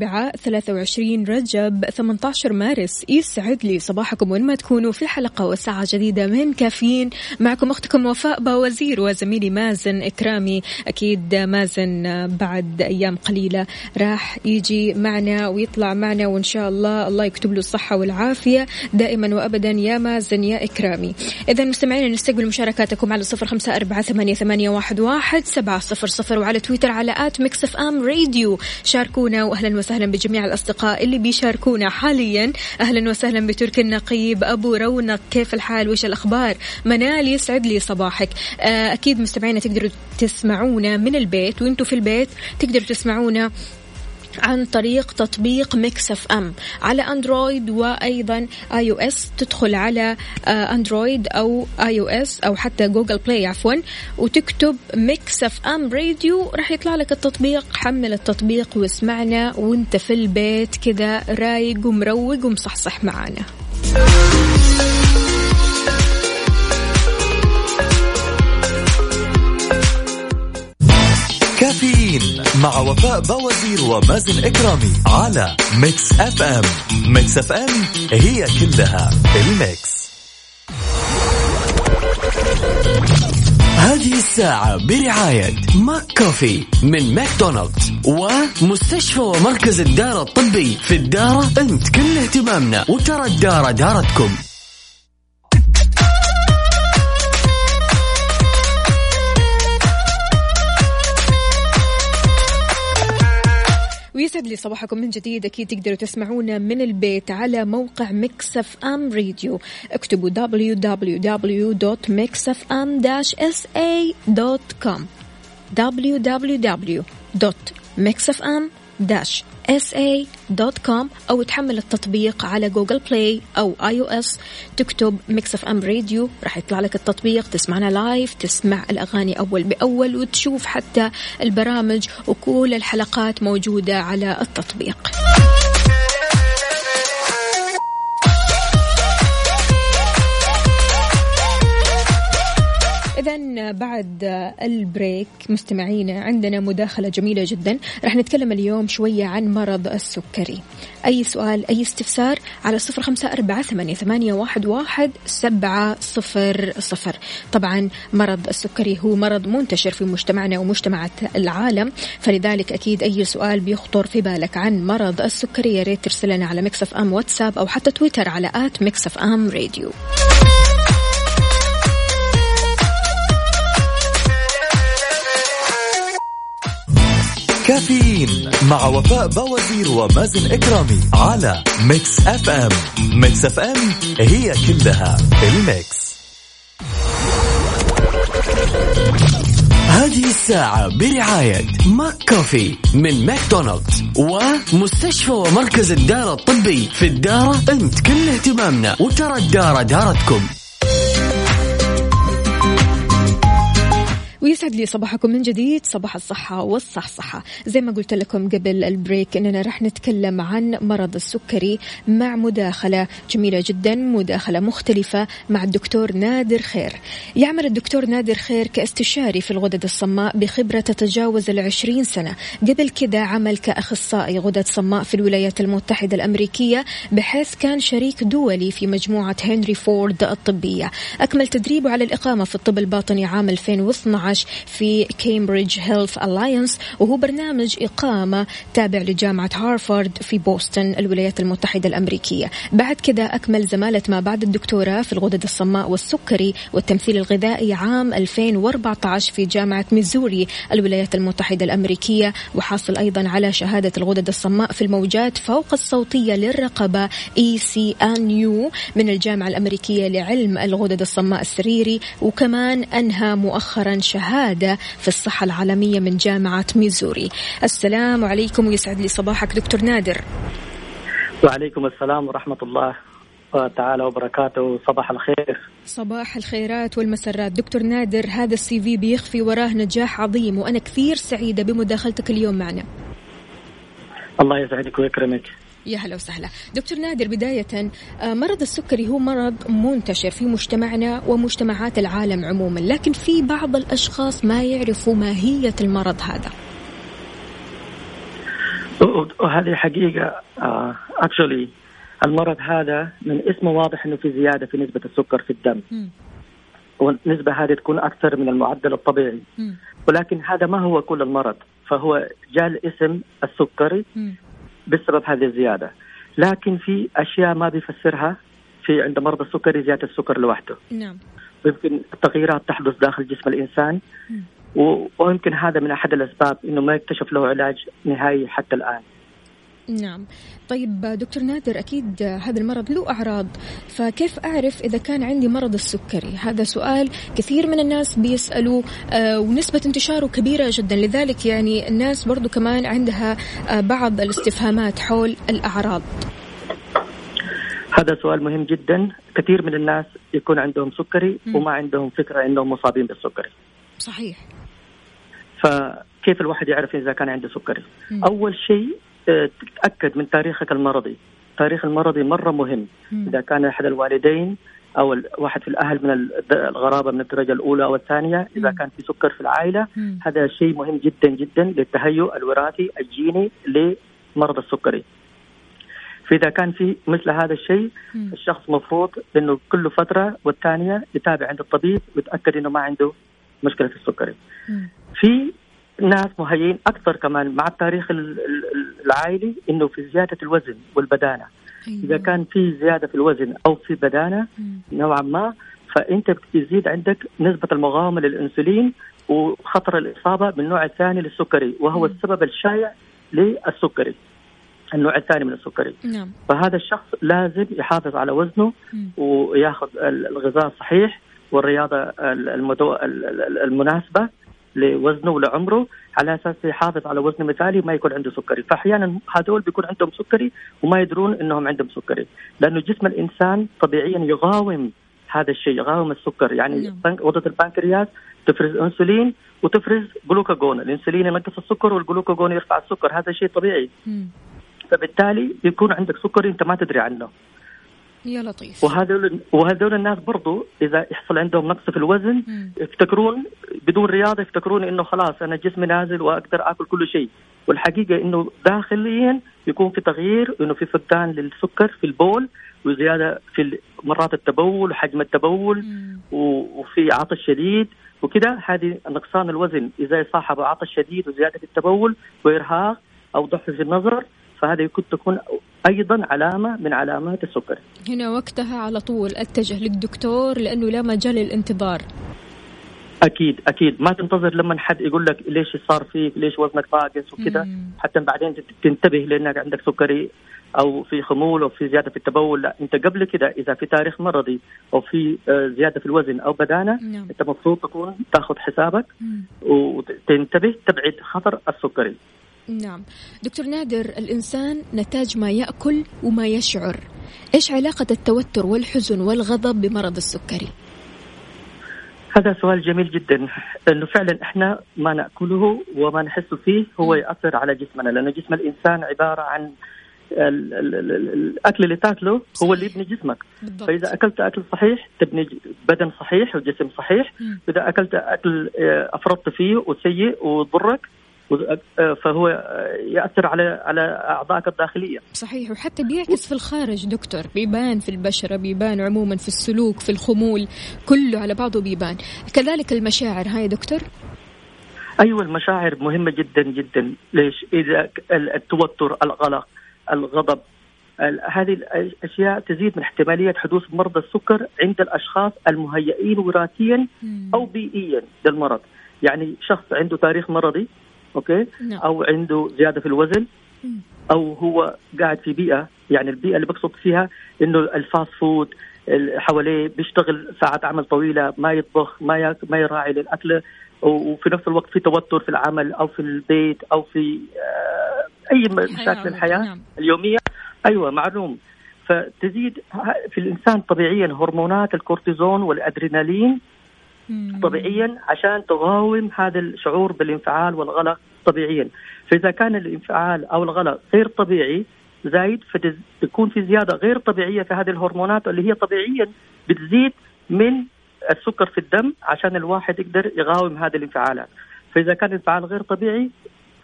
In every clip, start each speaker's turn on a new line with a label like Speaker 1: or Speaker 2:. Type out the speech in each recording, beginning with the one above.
Speaker 1: الأربعاء 23 رجب 18 مارس. يسعد لي صباحكم وين ما تكونوا في حلقة وساعة جديدة من كافيين. معكم أختكم وفاء بوازير وزميلي مازن إكرامي. أكيد مازن بعد أيام قليلة راح يجي معنا ويطلع معنا وإن شاء الله الله يكتب له الصحة والعافية دائما وأبدا. يا مازن يا إكرامي. إذا مستمعين نستقبل مشاركاتكم على صفر خمسة أربعة ثمانية, واحد, سبعة صفر صفر وعلى تويتر على at Mix FM Radio. شاركونا واهلا وسهلا. بجميع الأصدقاء اللي بيشاركونا حاليا. أهلا وسهلا بتركي النقيب أبو رونق. كيف الحال؟ وش الأخبار؟ منال يسعد لي صباحك. آه، أكيد مستمعينا تقدروا تسمعونا من البيت. وأنتم في البيت تقدروا تسمعونا عن طريق تطبيق Mix FM على Android وأيضا iOS. تدخل على آه، Android أو iOS أو حتى Google Play عفوا. وتكتب Mix FM Radio راح يطلع لك التطبيق. حمل التطبيق واسمعنا وانت في البيت كذا رايق ومروق ومصحصح معانا.
Speaker 2: كافيين مع وفاء بوازير ومازن إكرامي على Mix FM Mix FM هي كلها ال mix.
Speaker 3: هذه الساعة برعاية McCoffee من ماكدونالدز ومستشفى ومركز الدارة الطبي في الدارة انت كل اهتمامنا وترى الدارة دارتكم.
Speaker 1: ويسعد لي صباحكم من جديد. أكيد تقدروا تسمعونا من البيت على موقع Mix FM Radio اكتبوا www.mixfm-sa.com www.mixfm sa.com أو تحمل التطبيق على Google Play أو iOS تكتب Mix FM Radio راح يطلع لك التطبيق. تسمعنا live تسمع الأغاني أول بأول وتشوف حتى البرامج وكل الحلقات موجودة على التطبيق. إذا بعد ال break مستمعينا عندنا مداخلة جميلة جدا. راح نتكلم اليوم شوية عن مرض السكري. أي سؤال أي استفسار؟ على صفر خمسة أربعة ثمانية واحد, واحد سبعة صفر صفر. طبعا مرض السكري هو مرض منتشر في مجتمعنا ومجتمعات العالم. فلذلك أكيد أي سؤال بيخطر في بالك عن مرض السكري يا ريت ترسلنا على Mix FM واتساب أو حتى تويتر على at Mix FM Radio
Speaker 2: كافيين مع وفاء بوازير ومازن إكرامي على Mix FM. Mix FM هي كلها ال mix.
Speaker 3: هذه الساعة برعاية ماك كوفي من ماكدونالدز ومستشفى ومركز الدارة الطبي في الدارة أنت كل اهتمامنا وترى الدارة دارتكم.
Speaker 1: ويسعد لي صباحكم من جديد صباح الصحة والصحصحة. زي ما قلت لكم قبل ال break أننا رح نتكلم عن مرض السكري مع مداخلة جميلة جدا مداخلة مختلفة مع الدكتور نادر خير. يعمل الدكتور نادر خير كاستشاري في الغدد الصماء بخبرة تتجاوز العشرين سنة. قبل كده عمل كأخصائي غدد صماء في الولايات المتحدة الأمريكية بحيث كان شريك دولي في مجموعة هنري فورد الطبية. أكمل تدريبه على الإقامة في الطب الباطني عام 2012 2012 في Cambridge Health Alliance وهو برنامج إقامة تابع لجامعة هارفارد في بوسطن الولايات المتحدة الأمريكية. بعد كذا أكمل زمالة ما بعد الدكتوراه في الغدد الصماء والسكري والتمثيل الغذائي عام 2014 في جامعة ميزوري الولايات المتحدة الأمريكية. وحاصل أيضا على شهادة الغدد الصماء في الموجات فوق الصوتية للرقبة ECNU من الجامعة الأمريكية لعلم الغدد الصماء السريري. وكمان أنهى مؤخرا شهادة في الصحة العالمية من جامعة ميزوري. السلام عليكم ويسعد لي صباحك دكتور نادر.
Speaker 4: وعليكم السلام ورحمة الله تعالى وبركاته. صباح الخير.
Speaker 1: صباح الخيرات والمسرات. دكتور نادر هذا ال CV بيخفي وراه نجاح عظيم وأنا كثير سعيدة بمداخلتك اليوم معنا.
Speaker 4: الله يسعدك ويكرمك.
Speaker 1: يا هلا وسهلا دكتور نادر بداية آه، مرض السكري هو مرض منتشر في مجتمعنا ومجتمعات العالم عموما لكن في بعض الأشخاص ما يعرفوا ماهية المرض هذا
Speaker 4: وهذه حقيقة actually uh, المرض هذا من اسمه واضح إنه في زيادة في نسبة السكر في الدم م. والنسبة هذه تكون أكثر من المعدل الطبيعي م. ولكن هذا ما هو كل المرض فهو جاء الاسم السكري م. بسبب هذه الزيادة. لكن في أشياء ما بيفسرها في عند مرضى السكري زيادة السكر لوحده.
Speaker 1: نعم.
Speaker 4: ويمكن التغييرات تحدث داخل جسم الإنسان. ويمكن هذا من أحد الأسباب إنه ما يكتشف له علاج نهائي حتى الآن.
Speaker 1: نعم. طيب دكتور نادر أكيد هذا المرض له أعراض. فكيف أعرف إذا كان عندي مرض السكري؟ هذا سؤال كثير من الناس بيسألوا آه، ونسبة انتشاره كبيرة جدا. لذلك يعني الناس برضو كمان عندها آه، بعض الاستفهامات حول الأعراض.
Speaker 4: هذا سؤال مهم جدا. كثير من الناس يكون عندهم سكري م. وما عندهم فكرة أنهم مصابين بالسكري.
Speaker 1: صحيح.
Speaker 4: فكيف الواحد يعرف إذا كان عنده سكري؟ م. أول شيء تتأكد من تاريخك المرضي التاريخ المرضي مرة مهم. إذا كان أحد الوالدين أو واحد في الأهل من القرابة من الدرجة الأولى أو الثانية إذا. كان في سكر في العائلة. هذا شيء مهم جدا جدا للتهيؤ الوراثي الجيني لمرض السكري فإذا كان في مثل هذا الشيء الشخص مفروض إنه كل فترة والثانية يتابع عند الطبيب ويتأكد إنه ما عنده مشكلة في السكري. في ناس مهيئين أكثر كمان مع التاريخ العائلي إنه في زيادة الوزن والبدانة أيوة. إذا كان في زيادة في الوزن أو في بدانة نوعا ما فأنت بتزيد عندك نسبة المقاومه للإنسولين وخطر الإصابة بالنوع الثاني للسكري وهو مم. السبب الشائع للسكري النوع الثاني من السكري
Speaker 1: نعم.
Speaker 4: فهذا الشخص لازم يحافظ على وزنه مم. وياخذ الغذاء الصحيح والرياضة المدو... المناسبة لوزنه ولعمره على أساس يحافظ على وزن مثالي وما يكون عنده سكري، فأحيانا هذول بيكون عندهم سكري وما يدرون إنهم عندهم سكري، لأنه جسم الإنسان طبيعيا يقاوم هذا الشيء، يقاوم السكر، يعني نعم. غدة البنكرياس تفرز إنسولين وتفرز جلوكاجون، الإنسولين ينقص السكر والجلوكاجون يرفع السكر، هذا شيء طبيعي. مم. فبالتالي يكون عندك سكري أنت ما تدري عنه.
Speaker 1: يا لطيف
Speaker 4: وهذول وهذول الناس برضو إذا يحصل عندهم نقص في الوزن مم. يفتكرون بدون رياضة يفتكرون إنه خلاص أنا جسمي نازل وأقدر آكل كل شيء والحقيقة إنه داخليا يكون في تغيير إنه في فقدان للسكر في البول وزيادة في مرات التبول وحجم التبول مم. وفي عطش شديد وكذا هذه نقصان الوزن إذا صاحب عطش شديد وزيادة التبول وإرهاق أو ضعف في النظر فهذه يكون تكون أيضا علامة من علامات السكري.
Speaker 1: هنا وقتها على طول أتجه للدكتور لأنه لا مجال للانتظار.
Speaker 4: أكيد أكيد ما تنتظر لما حد يقول لك ليش صار فيك ليش وزنك ناقص وكذا حتى بعدين تنتبه لأنك عندك سكري أو في خمول أو في زيادة في التبول لا أنت قبل كده إذا في تاريخ مرضي أو في آه، زيادة في الوزن أو بدانة نعم. أنت المفروض تكون تاخذ حسابك مم. وتنتبه تبعد خطر السكري
Speaker 1: نعم. دكتور نادر الإنسان نتاج ما يأكل وما يشعر. إيش علاقة التوتر والحزن والغضب بمرض السكري؟
Speaker 4: هذا سؤال جميل جدا. إنه فعلا إحنا ما نأكله وما نحس فيه هو يأثر على جسمنا لأن جسم الإنسان عبارة عن الأكل اللي تاكله هو اللي يبني جسمك. بالضبط. فإذا أكلت أكل صحيح تبني بدن صحيح وجسم صحيح. إذا أكلت أكل آه، أفرطت فيه وسيء وضرك فهو يأثر على على أعضائك الداخلية.
Speaker 1: صحيح وحتى بيعكس في الخارج دكتور بيبان في البشرة بيبان عموما في السلوك في الخمول كله على بعضه بيبان كذلك المشاعر هاي دكتور
Speaker 4: أيوه المشاعر مهمة جدا جدا ليش؟ إذا التوتر، القلق، الغضب ال- هذه الأشياء تزيد من احتمالية حدوث مرضى السكر عند الأشخاص المهيئين وراثيا أو بيئيا للمرض. يعني شخص عنده تاريخ مرضي okay؟
Speaker 1: نعم.
Speaker 4: أو عنده زيادة في الوزن أو هو قاعد في بيئة يعني البيئة اللي بقصد فيها إنه ال fast food ال- حواليه بيشتغل ساعات عمل طويلة ما يطبخ ما ما يراعي للأكل وفي نفس الوقت في توتر في العمل أو في البيت أو في آه، أي مشاكل الحياة
Speaker 1: نعم.
Speaker 4: اليومية أيوه معلوم فتزيد في الإنسان طبيعيا هرمونات الكورتيزون
Speaker 1: والأدرينالين.
Speaker 4: طبيعيا عشان تقاوم هذا الشعور بالانفعال والغلق طبيعيا. فإذا كان الانفعال أو الغلق غير طبيعي زايد فتكون في زيادة غير طبيعية في هذه الهرمونات اللي هي طبيعيا بتزيد من السكر في الدم عشان الواحد يقدر يقاوم هذه الانفعالات. فإذا كان الانفعال غير طبيعي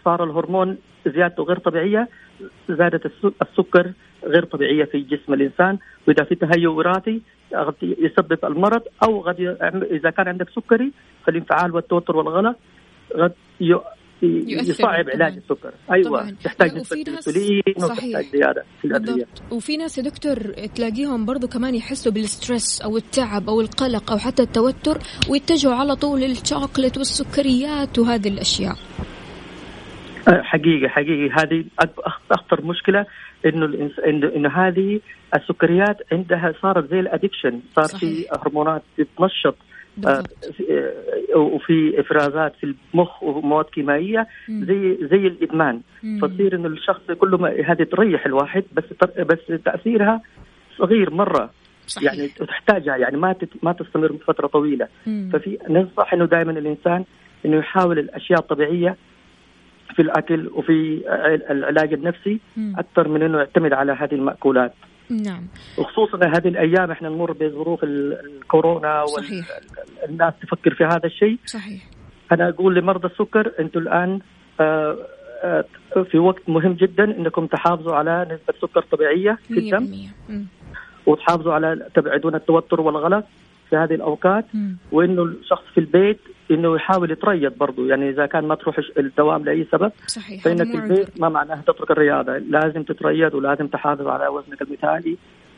Speaker 4: صار الهرمون زيادته غير طبيعية الس- السكر غير طبيعية في جسم الإنسان وإذا في تهيؤ وراثي قد يسبب المرض أو قد إذا كان عندك سكري فالانفعال والتوتر والقلق قد يصعب. علاج السكر أيوة
Speaker 1: طبعاً.
Speaker 4: تحتاج انسولين
Speaker 1: صحيح.
Speaker 4: وتحتاج زيادة في
Speaker 1: بالضبط وفي ناس يا دكتور تلاقيهم برضو كمان يحسوا بال stress أو التعب أو القلق أو حتى التوتر ويتجهوا على طول للشوكولات والسكريات وهذه
Speaker 4: الأشياء حقيقة حقيقي هذه أخطر مشكلة إنه الإنس... إنه إنه هذه السكريات عندها صارت زي الأدكشن صار في
Speaker 1: صحيح.
Speaker 4: هرمونات بتنشط آه، في- آه، وفي إفرازات في المخ ومواد
Speaker 1: كيميائية.
Speaker 4: زي زي
Speaker 1: الإدمان.
Speaker 4: فتصير إنه الشخص كل ما هذه تريح الواحد بس بس تأثيرها صغير مرة
Speaker 1: صحيح.
Speaker 4: يعني تحتاجها يعني ما ما تستمر فتره طويلة
Speaker 1: مم.
Speaker 4: ففي ننصح إنه دائما الإنسان إنه يحاول الأشياء الطبيعية في الأكل وفي العلاج النفسي. أكثر من إنه يعتمد على هذه المأكولات
Speaker 1: نعم
Speaker 4: وخصوصا هذه الأيام إحنا نمر بظروف ال- الكورونا. والناس تفكر في هذا الشيء
Speaker 1: صحيح
Speaker 4: أنا أقول لمرضى السكر أنتم الآن آه، آه، في وقت مهم جدا إنكم تحافظوا على نسبة سكر طبيعية في الدم
Speaker 1: 100% مم.
Speaker 4: وتحافظوا على تبعدون التوتر والغلق في هذه الأوقات
Speaker 1: مم.
Speaker 4: وإنه الشخص في البيت إنه يحاول يتريض برضه يعني إذا كان ما تروح الدوام لأي سبب
Speaker 1: صحيح
Speaker 4: فإنك في البيت. ما معناه تترك الرياضة. لازم تتريض ولازم تحافظ على وزنك المثالي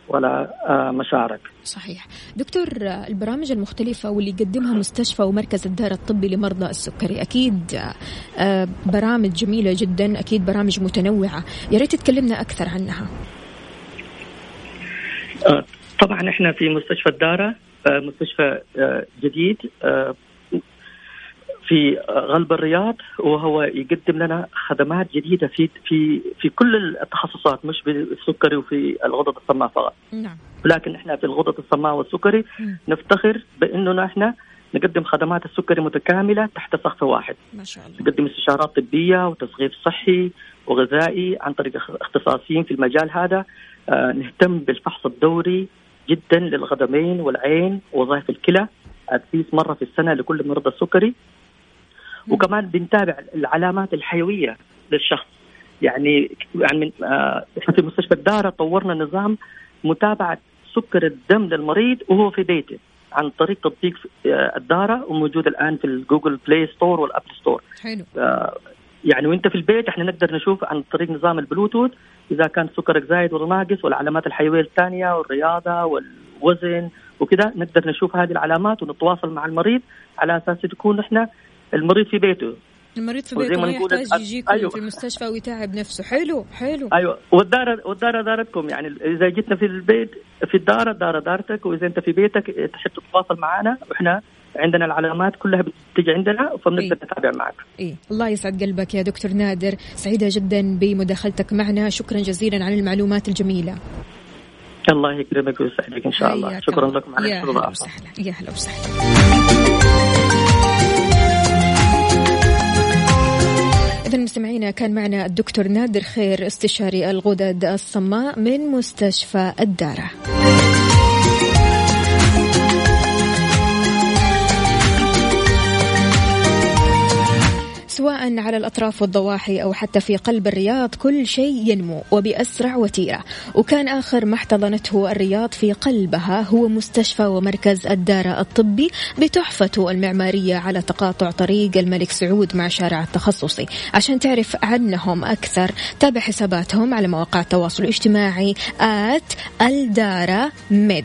Speaker 4: ولا آه، مشاعرك.
Speaker 1: صحيح. دكتور آه، البرامج المختلفة واللي يقدمها مستشفى ومركز الدار الطبي لمرضى السكري أكيد آه، برامج جميلة جدا أكيد برامج متنوعة. يا ريت تكلمنا أكثر عنها.
Speaker 4: طبعا إحنا في مستشفى الدارة مستشفى جديد في غلب الرياض وهو يقدم لنا خدمات جديدة في في في كل التخصصات مش بالسكري وفي الغدد الصماء فقط.
Speaker 1: نعم.
Speaker 4: ولكن إحنا في الغدد الصماء والسكري. نفتخر بإننا إحنا نقدم خدمات السكري متكاملة تحت سقف واحد.
Speaker 1: ما شاء الله.
Speaker 4: نقدم استشارات طبية وتصغير صحي وغذائي عن طريق اخ- اختصاصيين في المجال هذا. آه، نهتم بالفحص الدوري جدا للقدمين والعين ووظائف الكلى. أتليس مرة في السنة لكل مرضى السكري. وكمان بنتابع العلامات الحيوية للشخص. يعني يعني من آه، إحنا في مستشفى الدارة طورنا نظام متابعة سكر الدم للمريض وهو في بيته عن طريق تطبيق آه، الدارة وموجود الآن في ال Google Play Store وال Apple Store.
Speaker 1: حلو.
Speaker 4: آه، يعني وإنت في البيت إحنا نقدر نشوف عن طريق نظام البلوتوث إذا كان سكرك زايد ولا ناقص والعلامات الحيوية الثانية والرياضة والوزن وكذا نقدر نشوف هذه العلامات ونتواصل مع المريض على أساس تكون إحنا المريض في بيته.
Speaker 1: المريض في بيته
Speaker 4: ما
Speaker 1: يحتاج يجيكم
Speaker 4: أيوة.
Speaker 1: في المستشفى ويتعب نفسه. حلو حلو.
Speaker 4: أيوه. والدار والدار دارتكم يعني إذا جيتنا في البيت في الدار الدار دارتك وإذا أنت في بيتك تحب تتواصل معنا وإحنا عندنا العلامات كلها بتيجي عندنا فبنقدر
Speaker 1: إيه.
Speaker 4: نتابع معك.
Speaker 1: إيه. الله يسعد قلبك يا دكتور نادر. سعيدة جدا بمداخلتك معنا. شكرا جزيلا على المعلومات الجميلة.
Speaker 4: الله يكرمك ويسعدك إن شاء الله. شكرا. لكم على الاستضافه
Speaker 1: يا هلا وسهلا. إذا مستمعينا كان معنا الدكتور نادر خير استشاري الغدد الصماء من مستشفى الدارة. سواء على الأطراف والضواحي أو حتى في قلب الرياض كل شيء ينمو وبأسرع وتيرة. وكان آخر ما احتضنته الرياض في قلبها هو مستشفى ومركز الدارة الطبي بتحفته المعمارية على تقاطع طريق الملك سعود مع شارع التخصصي. عشان تعرف عنهم أكثر تابع حساباتهم على مواقع التواصل الاجتماعي آت الدارة ميد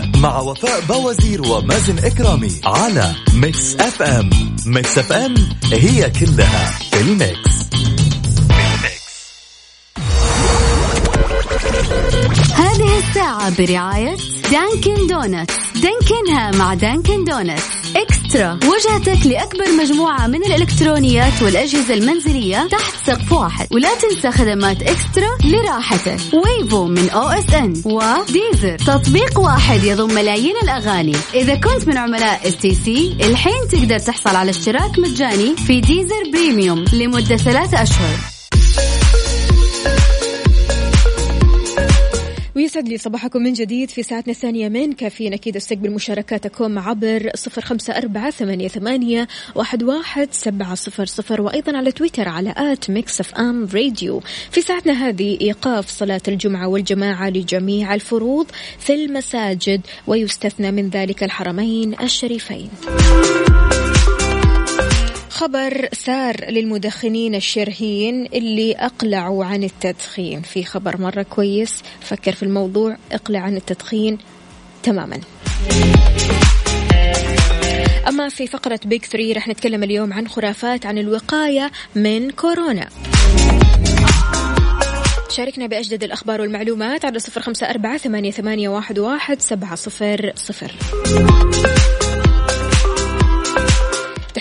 Speaker 2: مع وفاء بوازير ومازن إكرامي على Mix FM Mix FM it's all in the mix.
Speaker 5: هذه الساعة برعاية Dunkin' Donuts. دانكنها مع Dunkin' Donuts. eXtra وجهتك لأكبر مجموعة من الإلكترونيات والأجهزة المنزلية تحت سقف واحد. ولا تنسى خدمات eXtra لراحتك. Wavo من OSN و Deezer. تطبيق واحد يضم ملايين الأغاني. إذا كنت من عملاء STC الحين تقدر تحصل على اشتراك مجاني في Deezer Premium لمدة ثلاثة أشهر.
Speaker 1: ويسعد لي صباحكم من جديد في ساعتنا الثانية من كافيين أكيد أستقبل مشاركاتكم عبر صفر خمسة أربعة ثمانية, ثمانية واحد, واحد سبعة صفر صفر وأيضا على تويتر على at Mix FM Radio. في ساعتنا هذه إيقاف صلاة الجمعة والجماعة لجميع الفروض في المساجد ويستثنى من ذلك الحرمين الشريفين. خبر سار للمدخنين الشرهين اللي أقلعوا عن التدخين. في خبر مرة كويس. فكر في الموضوع. اقلع عن التدخين تماما. أما في فقرة بيج 3 رح نتكلم اليوم عن خرافات عن الوقاية من كورونا. شاركنا بأجدد الأخبار والمعلومات على صفر خمسة أربعة ثمانية, واحد سبعة صفر صفر.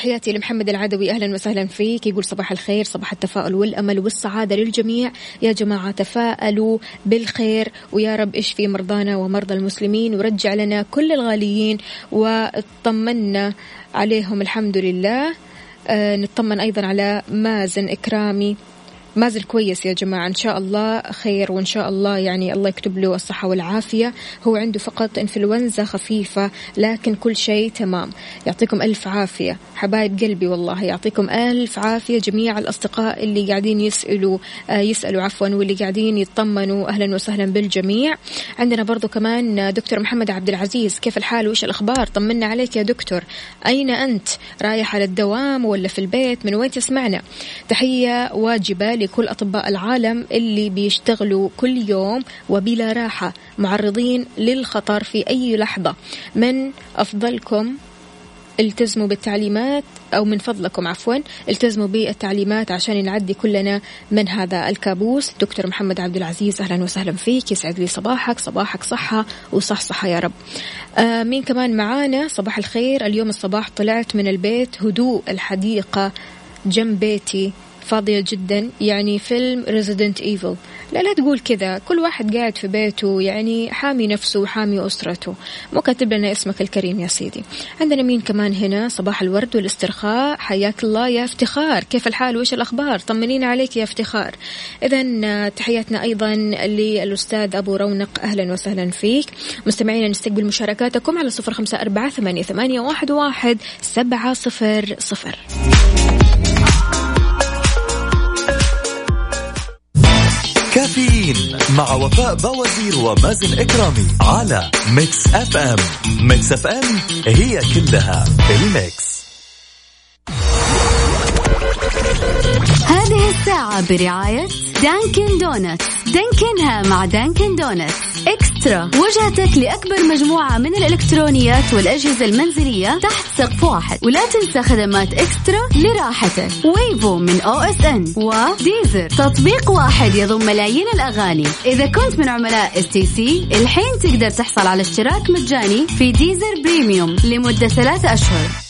Speaker 1: تحياتي لمحمد العدوي. أهلا وسهلا فيك. يقول صباح الخير صباح التفاؤل والأمل والسعادة للجميع. يا جماعة تفاءلوا بالخير. ويا رب اشفي مرضانا ومرضى المسلمين؟ ورجع لنا كل الغاليين. واطمنا عليهم الحمد لله. آه نطمن أيضا على مازن إكرامي. مازل كويس يا جماعة. إن شاء الله خير وإن شاء الله يعني الله يكتب له الصحة والعافية. هو عنده فقط إنفلونزا خفيفة لكن كل شيء تمام. يعطيكم ألف عافية. حبايب قلبي والله يعطيكم ألف عافية. جميع الأصدقاء اللي قاعدين يسألوا آه يسألوا عفوا واللي قاعدين يطمنوا. أهلا وسهلا بالجميع. عندنا برضو كمان دكتور محمد عبد العزيز. كيف الحال؟ وإيش الأخبار؟ طمنا عليك يا دكتور. أين أنت؟ رايح على الدوام ولا في البيت؟ من وين تسمعنا؟ تحية واجبة لكل أطباء العالم اللي بيشتغلوا كل يوم وبلا راحة معرضين للخطر في أي لحظة. من أفضلكم؟ التزموا بالتعليمات أو من فضلكم عفوا التزموا بالتعليمات عشان نعدي كلنا من هذا الكابوس. دكتور محمد عبد العزيز أهلا وسهلا فيك. يسعد لي صباحك. صباحك صحة وصح صحة يا رب. آه مين كمان معانا. صباح الخير. اليوم الصباح طلعت من البيت هدوء الحديقة جنب بيتي. فاضية جدا يعني فيلم Resident Evil لا لا تقول كذا. كل واحد قاعد في بيته يعني حامي نفسه وحامي أسرته. مو كاتب لنا اسمك الكريم يا سيدي. عندنا مين كمان هنا؟ صباح الورد والاسترخاء. حياك الله يا افتخار. كيف الحال؟ وإيش الأخبار؟ طمنينا عليك يا افتخار. إذا تحياتنا أيضا للأستاذ أبو رونق. أهلا وسهلا فيك. مستمعينا نستقبل مشاركاتكم على صفر خمسة أربعة ثمانية, واحد سبعة صفر صفر.
Speaker 2: كافيين مع وفاء بوازير ومازن إكرامي على Mix FM. Mix FM it's all in the mix.
Speaker 5: هذه الساعة برعاية Dunkin' Donuts. دانكنها مع Dunkin' Donuts. eXtra. وجهتك لأكبر مجموعة من الإلكترونيات والأجهزة المنزلية تحت سقف واحد. ولا تنسى خدمات eXtra لراحتك. Wavo من OSN و Deezer تطبيق واحد يضم ملايين الأغاني. إذا كنت من عملاء STC الحين تقدر تحصل على اشتراك مجاني في Deezer Premium لمدة ثلاثة أشهر.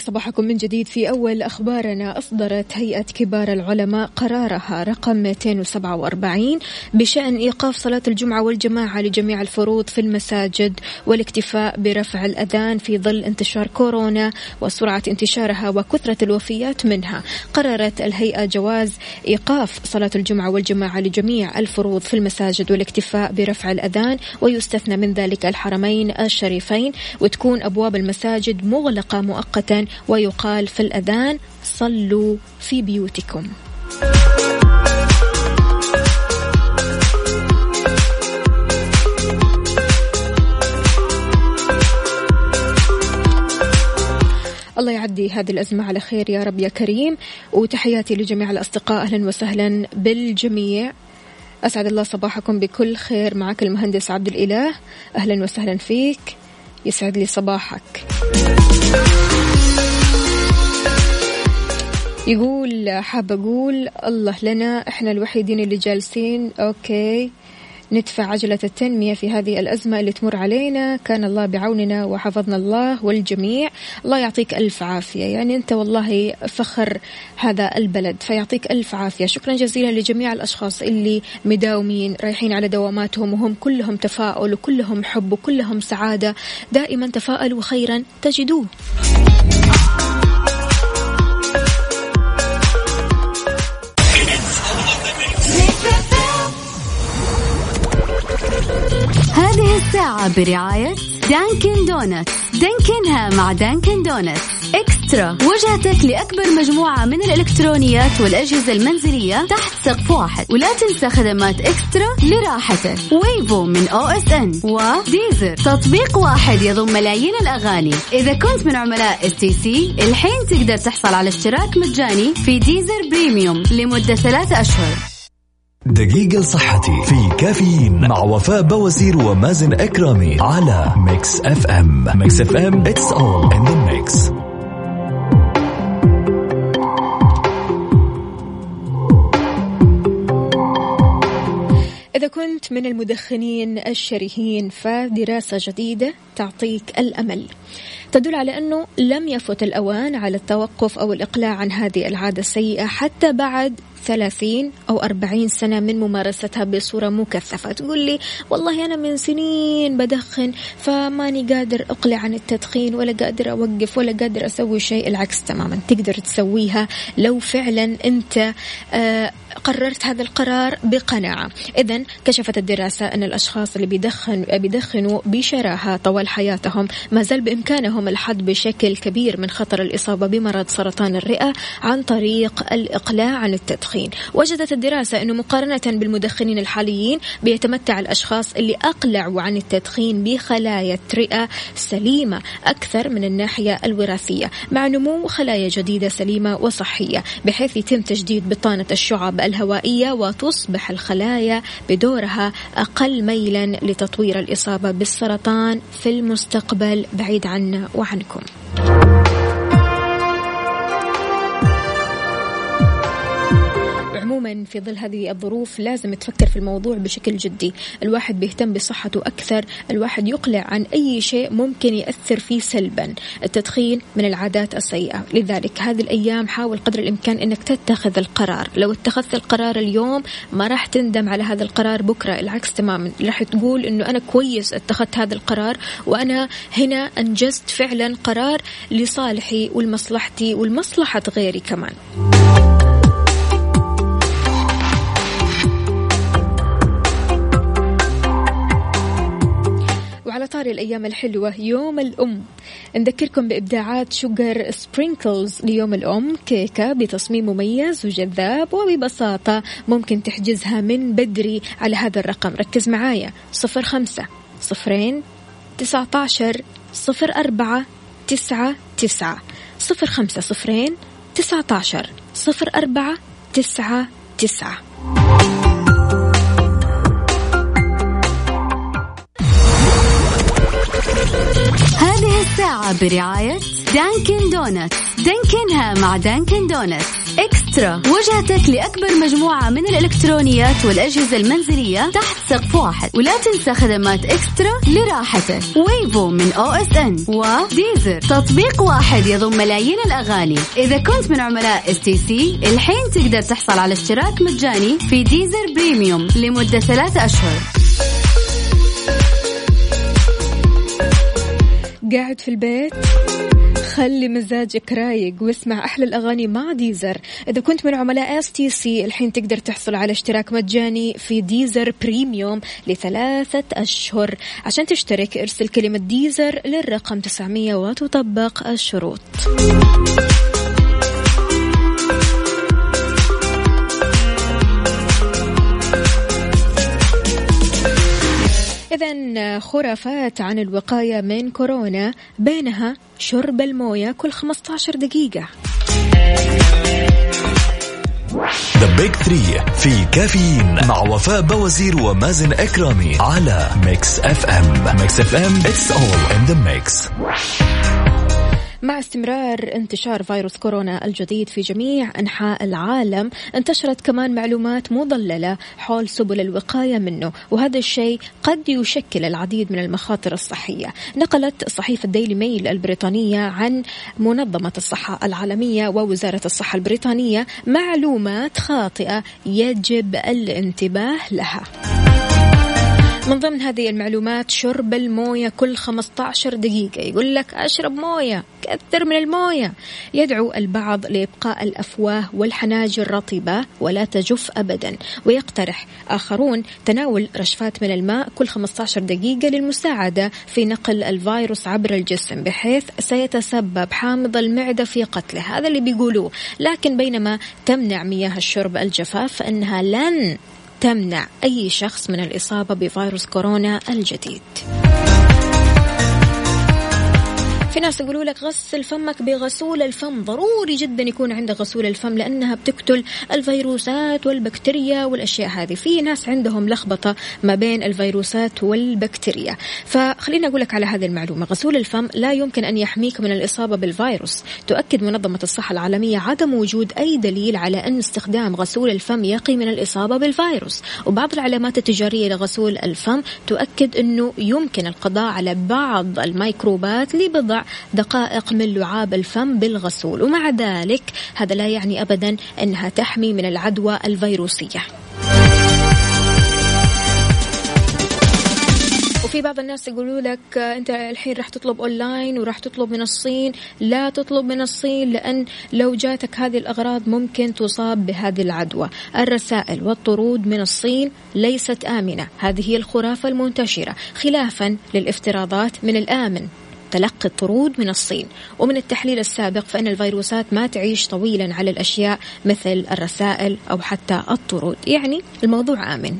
Speaker 1: صباحكم من جديد في أول أخبارنا. أصدرت هيئة كبار العلماء قرارها رقم 247 بشأن إيقاف صلاة الجمعة والجماعة لجميع الفروض في المساجد والاكتفاء برفع الأذان في ظل انتشار كورونا وسرعة انتشارها وكثرة الوفيات منها. قررت الهيئة جواز إيقاف صلاة الجمعة والجماعة لجميع الفروض في المساجد والاكتفاء برفع الأذان ويستثنى من ذلك الحرمين الشريفين وتكون أبواب المساجد مغلقة مؤقتا ويقال في الأذان صلوا في بيوتكم الله يعدي هذه الأزمة على خير يا رب يا كريم وتحياتي لجميع الأصدقاء أهلا وسهلا بالجميع. أسعد الله صباحكم بكل خير معك المهندس عبد الإله. أهلا وسهلا فيك. يسعد لي صباحك. يقول حاب أقول الله لنا إحنا الوحيدين اللي جالسين. أوكي. ندفع عجلة التنمية في هذه الأزمة اللي تمر علينا. كان الله بعوننا وحفظنا الله والجميع. الله يعطيك ألف عافية. يعني أنت والله فخر هذا البلد فيعطيك ألف عافية. شكرا جزيلا لجميع الأشخاص اللي مداومين رايحين على دواماتهم وهم كلهم تفاؤل وكلهم حب وكلهم سعادة. دائما تفاءلوا خيرا تجدوه.
Speaker 5: هذه الساعة برعاية Dunkin' Donuts. دانكنها مع Dunkin' Donuts. eXtra. وجهتك لأكبر مجموعة من الإلكترونيات والأجهزة المنزلية تحت سقف واحد. ولا تنسى خدمات eXtra لراحتك. Wavo من OSN. و Deezer. تطبيق واحد يضم ملايين الأغاني. إذا كنت من عملاء STC الحين تقدر تحصل على اشتراك مجاني في Deezer Premium لمدة ثلاثة أشهر.
Speaker 2: دقيقة لصحتي في كافيين مع وفاء بوازير ومازن إكرامي على Mix FM Mix FM it's all in the mix.
Speaker 1: إذا كنت من المدخنين الشرهين فدراسة جديدة تعطيك الأمل. تدل على أنه لم يفت الأوان على التوقف أو الإقلاع عن هذه العادة السيئة حتى بعد ثلاثين أو أربعين سنة من ممارستها بصورة مكثفة. تقول لي والله أنا من سنين بدخن فماني قادر أقلع عن التدخين ولا قادر أوقف ولا قادر أسوي شيء. العكس تماما تقدر تسويها لو فعلا أنت آه قررت هذا القرار بقناعة. إذا كشفت الدراسة أن الأشخاص اللي بيدخن بيدخنوا بشراهة طوال حياتهم ما زال بإمكانهم الحد بشكل كبير من خطر الإصابة بمرض سرطان الرئة عن طريق الإقلاع عن التدخين. وجدت الدراسة أنه مقارنة بالمدخنين الحاليين بيتمتع الأشخاص اللي أقلعوا عن التدخين بخلايا رئة سليمة أكثر من الناحية الوراثية مع نمو خلايا جديدة سليمة وصحية بحيث يتم تجديد بطانة الشعب الهوائية وتصبح الخلايا بدورها أقل ميلا لتطوير الإصابة بالسرطان في المستقبل بعيد عنا وعنكم عموما في ظل هذه الظروف لازم تفكر في الموضوع بشكل جدي. الواحد بيهتم بصحته أكثر الواحد يقلع عن أي شيء ممكن يأثر فيه سلبا. التدخين من العادات السيئة. لذلك هذه الأيام حاول قدر الإمكان أنك تتخذ القرار. لو اتخذت القرار اليوم ما راح تندم على هذا القرار بكرة. العكس تماما. راح تقول أنه أنا كويس اتخذت هذا القرار وأنا هنا أنجزت فعلا قرار لصالحي ولمصلحتي ولمصلحة غيري كمان. طاري الأيام الحلوة يوم الأم. نذكركم بإبداعات Sugar Sprinkles ليوم الأم كيكة بتصميم مميز وجذاب وببساطة ممكن تحجزها من بدري على هذا الرقم. ركز معايا صفر خمسة صفرين تسعة عشر صفر أربعة تسعة تسعة. صفر خمسة صفرين تسعة عشر صفر أربعة تسعة تسعة.
Speaker 5: هذه الساعة برعاية Dunkin' Donuts دانكنها مع Dunkin' Donuts eXtra. وجهتك لأكبر مجموعة من الإلكترونيات والأجهزة المنزلية تحت سقف واحد. ولا تنسى خدمات eXtra لراحتك. Wavo من OSN. و Deezer تطبيق واحد يضم ملايين الأغاني. إذا كنت من عملاء STC الحين تقدر تحصل على اشتراك مجاني في Deezer Premium لمدة ثلاثة أشهر.
Speaker 1: قاعد في البيت؟ خلي مزاجك رايق واسمع أحلى الأغاني مع Deezer. إذا كنت من عملاء STC الحين تقدر تحصل على اشتراك مجاني في Deezer Premium لثلاثة أشهر. عشان تشترك ارسل كلمة Deezer للرقم 900 وتطبق الشروط. إذا خرافات عن الوقاية من كورونا بينها شرب الموية كل 15 دقيقة.
Speaker 2: The Big 3 في كافيين مع وفاء بوازير ومازن إكرامي على Mix FM Mix FM it's all in the mix
Speaker 1: مع استمرار انتشار فيروس كورونا الجديد في جميع أنحاء العالم انتشرت كمان معلومات مضللة حول سبل الوقاية منه وهذا الشيء قد يشكل العديد من المخاطر الصحية. نقلت صحيفة ديلي ميل البريطانية عن منظمة الصحة العالمية ووزارة الصحة البريطانية معلومات خاطئة يجب الانتباه لها. من ضمن هذه المعلومات شرب الموية كل 15 دقيقة. يقول لك أشرب موية كثر من الموية. يدعو البعض لإبقاء الأفواه والحناجر رطبة ولا تجف أبدا. ويقترح آخرون تناول رشفات من الماء كل 15 دقيقة للمساعدة في نقل الفيروس عبر الجسم بحيث سيتسبب حامض المعدة في قتله. هذا اللي بيقولوه. لكن بينما تمنع مياه الشرب الجفاف فإنها لن تمنع أي شخص من الإصابة بفيروس كورونا الجديد. في ناس يقولوا لك غسل فمك بغسول الفم. ضروري جدا يكون عندك غسول الفم لأنها بتقتل الفيروسات والبكتيريا والأشياء هذه. في ناس عندهم لخبطة ما بين الفيروسات والبكتيريا. فخليني أقول لك على هذه المعلومة. غسول الفم لا يمكن أن يحميك من الإصابة بالفيروس. تؤكد منظمة الصحة العالمية عدم وجود أي دليل على أن استخدام غسول الفم يقي من الإصابة بالفيروس. وبعض العلامات التجارية لغسول الفم تؤكد أنه يمكن القضاء على بعض الميكروبات لبضع دقائق من لعاب الفم بالغسول. ومع ذلك هذا لا يعني أبدا أنها تحمي من العدوى الفيروسية. وفي بعض الناس يقولوا لك أنت الحين راح تطلب أونلاين وراح تطلب من الصين. لا تطلب من الصين لأن لو جاتك هذه الأغراض ممكن تصاب بهذه العدوى. الرسائل والطرود من الصين ليست آمنة. هذه هي الخرافة المنتشرة خلافا للافتراضات من الآمن. تلقي الطرود من الصين. ومن التحليل السابق فإن الفيروسات ما تعيش طويلا على الأشياء مثل الرسائل أو حتى الطرود. يعني الموضوع آمن.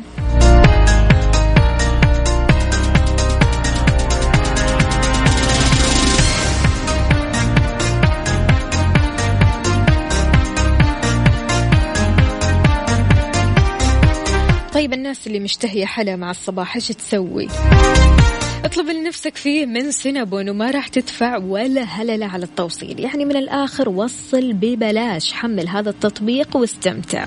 Speaker 1: طيب الناس اللي مشتهية حلا مع الصباح إيش تسوي؟ اطلب لنفسك فيه من سينابون وما راح تدفع ولا هللة على التوصيل. يعني من الآخر وصل ببلاش. حمل هذا التطبيق واستمتع.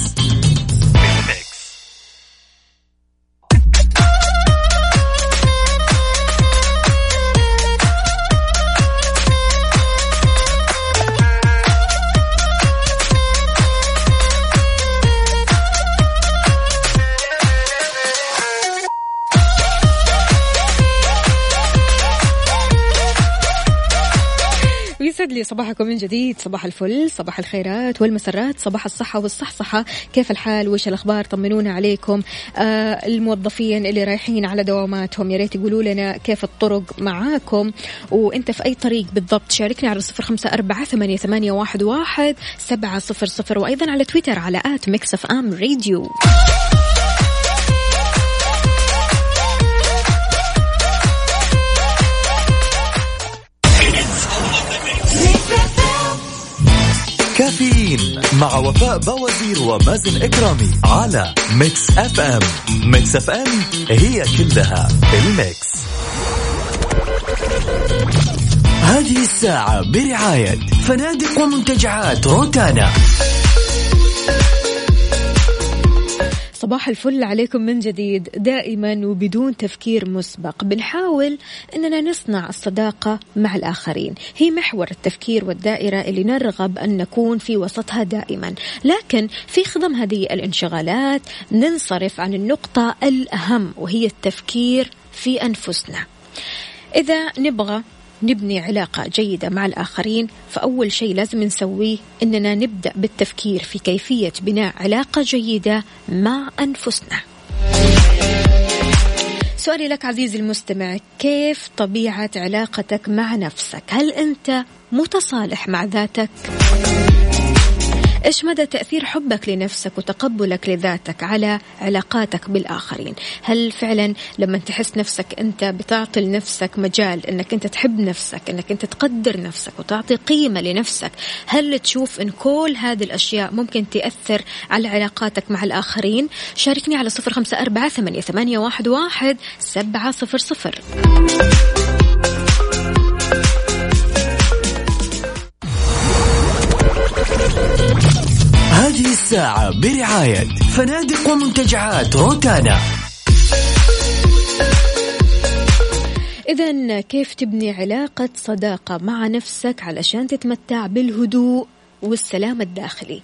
Speaker 1: لي صباحكم من جديد. صباح الفل صباح الخيرات والمسرات صباح الصحة والصحصحة. كيف الحال؟ وش الأخبار؟ طمنونا عليكم. آه الموظفين اللي رايحين على دواماتهم يا ريت يقولوا لنا كيف الطرق معاكم. وإنت في أي طريق بالضبط؟ شاركني على صفر خمسة أربعة ثمانية, ثمانية واحد, واحد سبعة صفر صفر وأيضا على تويتر على at Mix FM Radio.
Speaker 2: كافيين مع وفاء بوازير ومازن إكرامي على Mix FM. Mix FM هي كلها ال mix.
Speaker 3: هذه الساعة برعاية فنادق ومنتجعات روتانا.
Speaker 1: صباح الفل عليكم من جديد. دائما وبدون تفكير مسبق بنحاول إننا نصنع الصداقة مع الآخرين. هي محور التفكير والدائرة اللي نرغب أن نكون في وسطها دائما. لكن في خضم هذه الانشغالات ننصرف عن النقطة الأهم وهي التفكير في أنفسنا. إذا نبغى نبني علاقة جيدة مع الآخرين فأول شيء لازم نسويه إننا نبدأ بالتفكير في كيفية بناء علاقة جيدة مع أنفسنا سؤالي لك عزيزي المستمع كيف طبيعة علاقتك مع نفسك هل أنت متصالح مع ذاتك؟ إيش مدى تأثير حبك لنفسك وتقبلك لذاتك على علاقاتك بالآخرين؟ هل فعلا لما تحس نفسك أنت بتعطي لنفسك مجال أنك أنت تحب نفسك أنك أنت تقدر نفسك وتعطي قيمة لنفسك هل تشوف أن كل هذه الأشياء ممكن تأثر على علاقاتك مع الآخرين؟ شاركني على صفر خمسة أربعة ثمانية واحد سبعة صفر صفر.
Speaker 3: هذه الساعة برعاية فنادق ومنتجعات روتانا.
Speaker 1: إذا كيف تبني علاقة صداقة مع نفسك علشان تتمتع بالهدوء والسلام الداخلي؟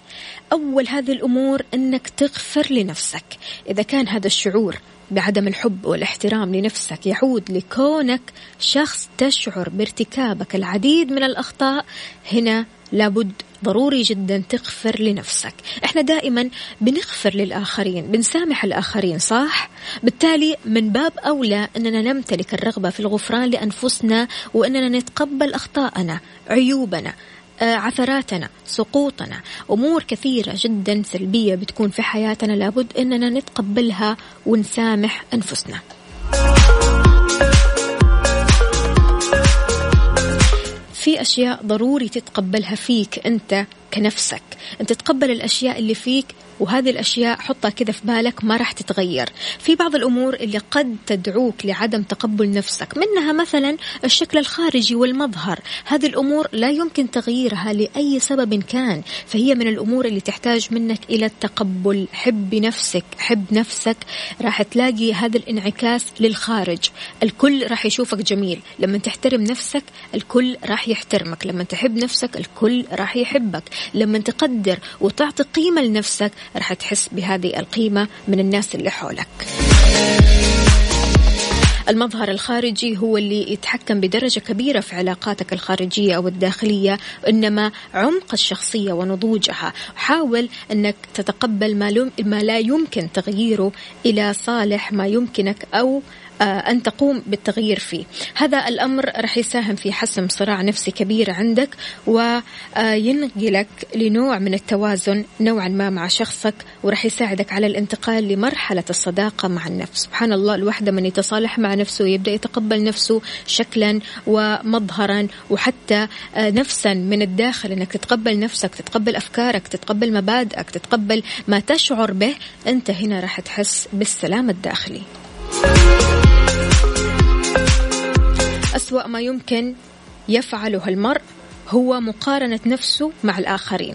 Speaker 1: أول هذه الأمور أنك تغفر لنفسك. إذا كان هذا الشعور بعدم الحب والاحترام لنفسك يعود لكونك شخص تشعر بارتكابك العديد من الأخطاء هنا لابد ضروري جدا تغفر لنفسك. إحنا دائما بنغفر للآخرين بنسامح الآخرين صح؟ بالتالي من باب أولى أننا نمتلك الرغبة في الغفران لأنفسنا وأننا نتقبل أخطاءنا عيوبنا آه، عثراتنا سقوطنا. أمور كثيرة جدا سلبية بتكون في حياتنا لابد أننا نتقبلها ونسامح أنفسنا. في أشياء ضروري تتقبلها فيك أنت. كنفسك. أنت تتقبل الأشياء اللي فيك وهذه الأشياء حطها كذا في بالك ما راح تتغير. في بعض الأمور اللي قد تدعوك لعدم تقبل نفسك منها مثلا الشكل الخارجي والمظهر. هذه الأمور لا يمكن تغييرها لأي سبب كان فهي من الأمور اللي تحتاج منك إلى التقبل. حب نفسك حب نفسك. راح تلاقي هذا الانعكاس للخارج. الكل راح يشوفك جميل. لما تحترم نفسك الكل راح يحترمك. لما تحب نفسك الكل راح يحبك. لما تقدر وتعطي قيمة لنفسك راح تحس بهذه القيمة من الناس اللي حولك. المظهر الخارجي هو اللي يتحكم بدرجة كبيرة في علاقاتك الخارجية أو الداخلية إنما عمق الشخصية ونضوجها. حاول أنك تتقبل ما لا يمكن تغييره إلى صالح ما يمكنك أو أن تقوم بالتغيير فيه. هذا الأمر رح يساهم في حسم صراع نفسي كبير عندك وينقلك لنوع من التوازن نوعا ما مع شخصك ورح يساعدك على الانتقال لمرحلة الصداقة مع النفس. سبحان الله الواحدة من يتصالح مع نفسه يبدأ يتقبل نفسه شكلا ومظهرا وحتى آه، نفسا من الداخل إنك تتقبل نفسك تتقبل أفكارك تتقبل مبادئك تتقبل ما تشعر به أنت هنا راح تحس بالسلام الداخلي. أسوأ ما يمكن يفعله المرء هو مقارنة نفسه مع الآخرين.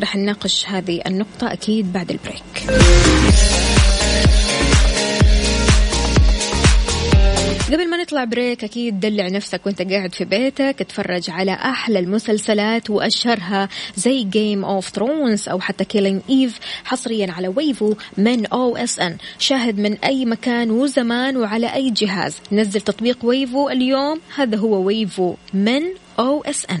Speaker 1: رح نناقش هذه النقطة أكيد بعد ال break. قبل ما نطلع break أكيد دلع نفسك وأنت قاعد في بيتك اتفرج على أحلى المسلسلات وأشهرها زي Game of Thrones أو حتى Killing Eve حصريا على Wavo من OSN شاهد من أي مكان وزمان وعلى أي جهاز. نزل تطبيق Wavo اليوم هذا هو Wavo من OSN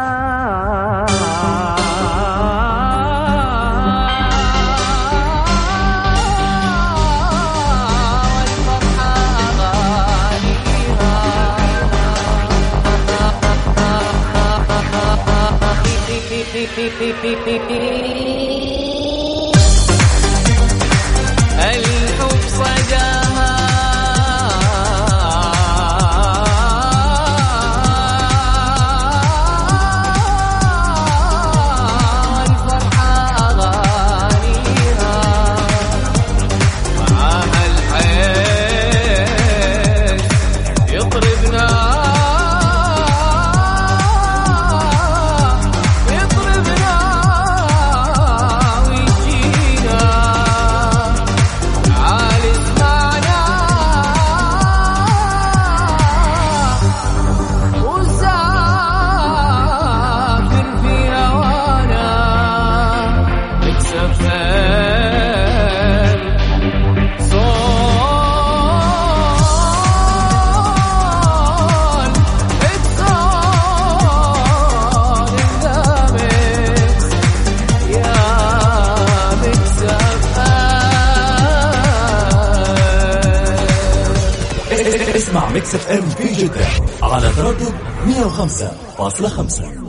Speaker 6: Thank you. 105.5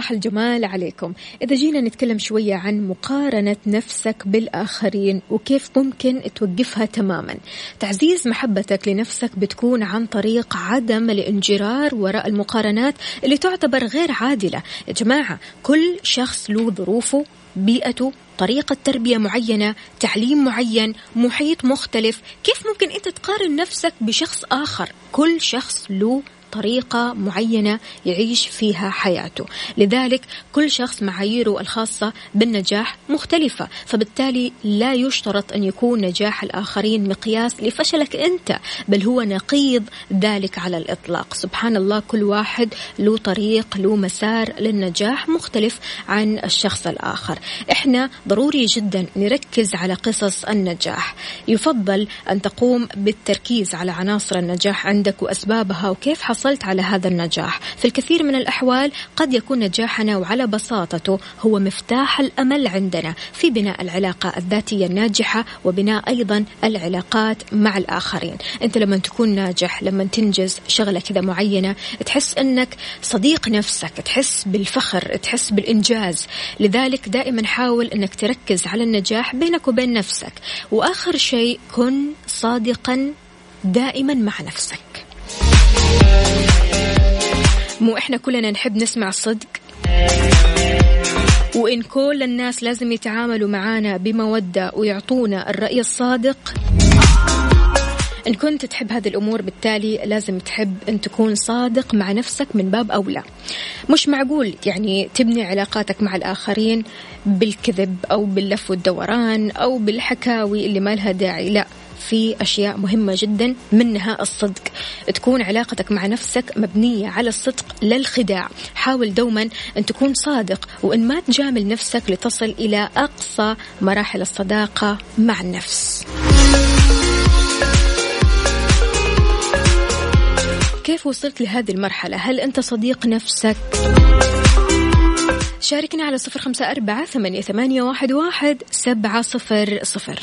Speaker 1: صباح الجمال عليكم. إذا جينا نتكلم شوية عن مقارنة نفسك بالآخرين وكيف ممكن توقفها تماما. تعزيز محبتك لنفسك بتكون عن طريق عدم الانجرار وراء المقارنات اللي تعتبر غير عادلة. يا جماعة كل شخص له ظروفه بيئته طريقة تربية معينة تعليم معين محيط مختلف. كيف ممكن أنت تقارن نفسك بشخص آخر؟ كل شخص له طريقة معينة يعيش فيها حياته. لذلك كل شخص معاييره الخاصة بالنجاح مختلفة فبالتالي لا يشترط أن يكون نجاح الآخرين مقياس لفشلك أنت بل هو نقيض ذلك على الإطلاق. سبحان الله كل واحد له طريق له مسار للنجاح مختلف عن الشخص الآخر. إحنا ضروري جدا نركز على قصص النجاح. يفضل أن تقوم بالتركيز على عناصر النجاح عندك وأسبابها وكيف حصلت على هذا النجاح. في الكثير من الأحوال قد يكون نجاحنا وعلى بساطته هو مفتاح الأمل عندنا في بناء العلاقة الذاتية الناجحة وبناء أيضا العلاقات مع الآخرين. أنت لما تكون ناجح لما تنجز شغلة كذا معينة تحس أنك صديق نفسك تحس بالفخر تحس بالإنجاز. لذلك دائما حاول أنك تركز على النجاح بينك وبين نفسك. وآخر شيء كن صادقا دائما مع نفسك. مو إحنا كلنا نحب نسمع الصدق. وإن كل الناس لازم يتعاملوا معانا بمودة ويعطونا الرأي الصادق إن كنت تحب هذه الأمور بالتالي لازم تحب أن تكون صادق مع نفسك من باب أولى. مش معقول يعني تبني علاقاتك مع الآخرين بالكذب أو باللف والدوران أو بالحكاوي اللي ما لها داعي لا. في أشياء مهمة جدا منها الصدق. تكون علاقتك مع نفسك مبنية على الصدق لا الخداع حاول دوما أن تكون صادق وأن ما تجامل نفسك لتصل إلى أقصى مراحل الصداقة مع النفس. كيف وصلت لهذه المرحلة؟ هل أنت صديق نفسك؟ شاركنا على صفر خمسة أربعة ثمانية, واحد سبعة صفر صفر.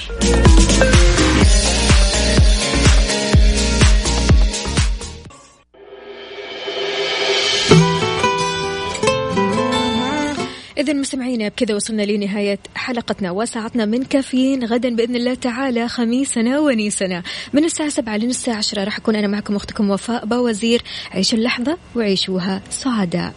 Speaker 1: إذا مستمعينا بكذا وصلنا لنهاية حلقتنا وساعتنا من كافيين. غدا بإذن الله تعالى خميسنا ونيسنا. من الساعة سبعة لين الساعة عشرة راح أكون أنا معكم أختكم وفاء باوزير. عيشوا اللحظة وعيشوها سعداء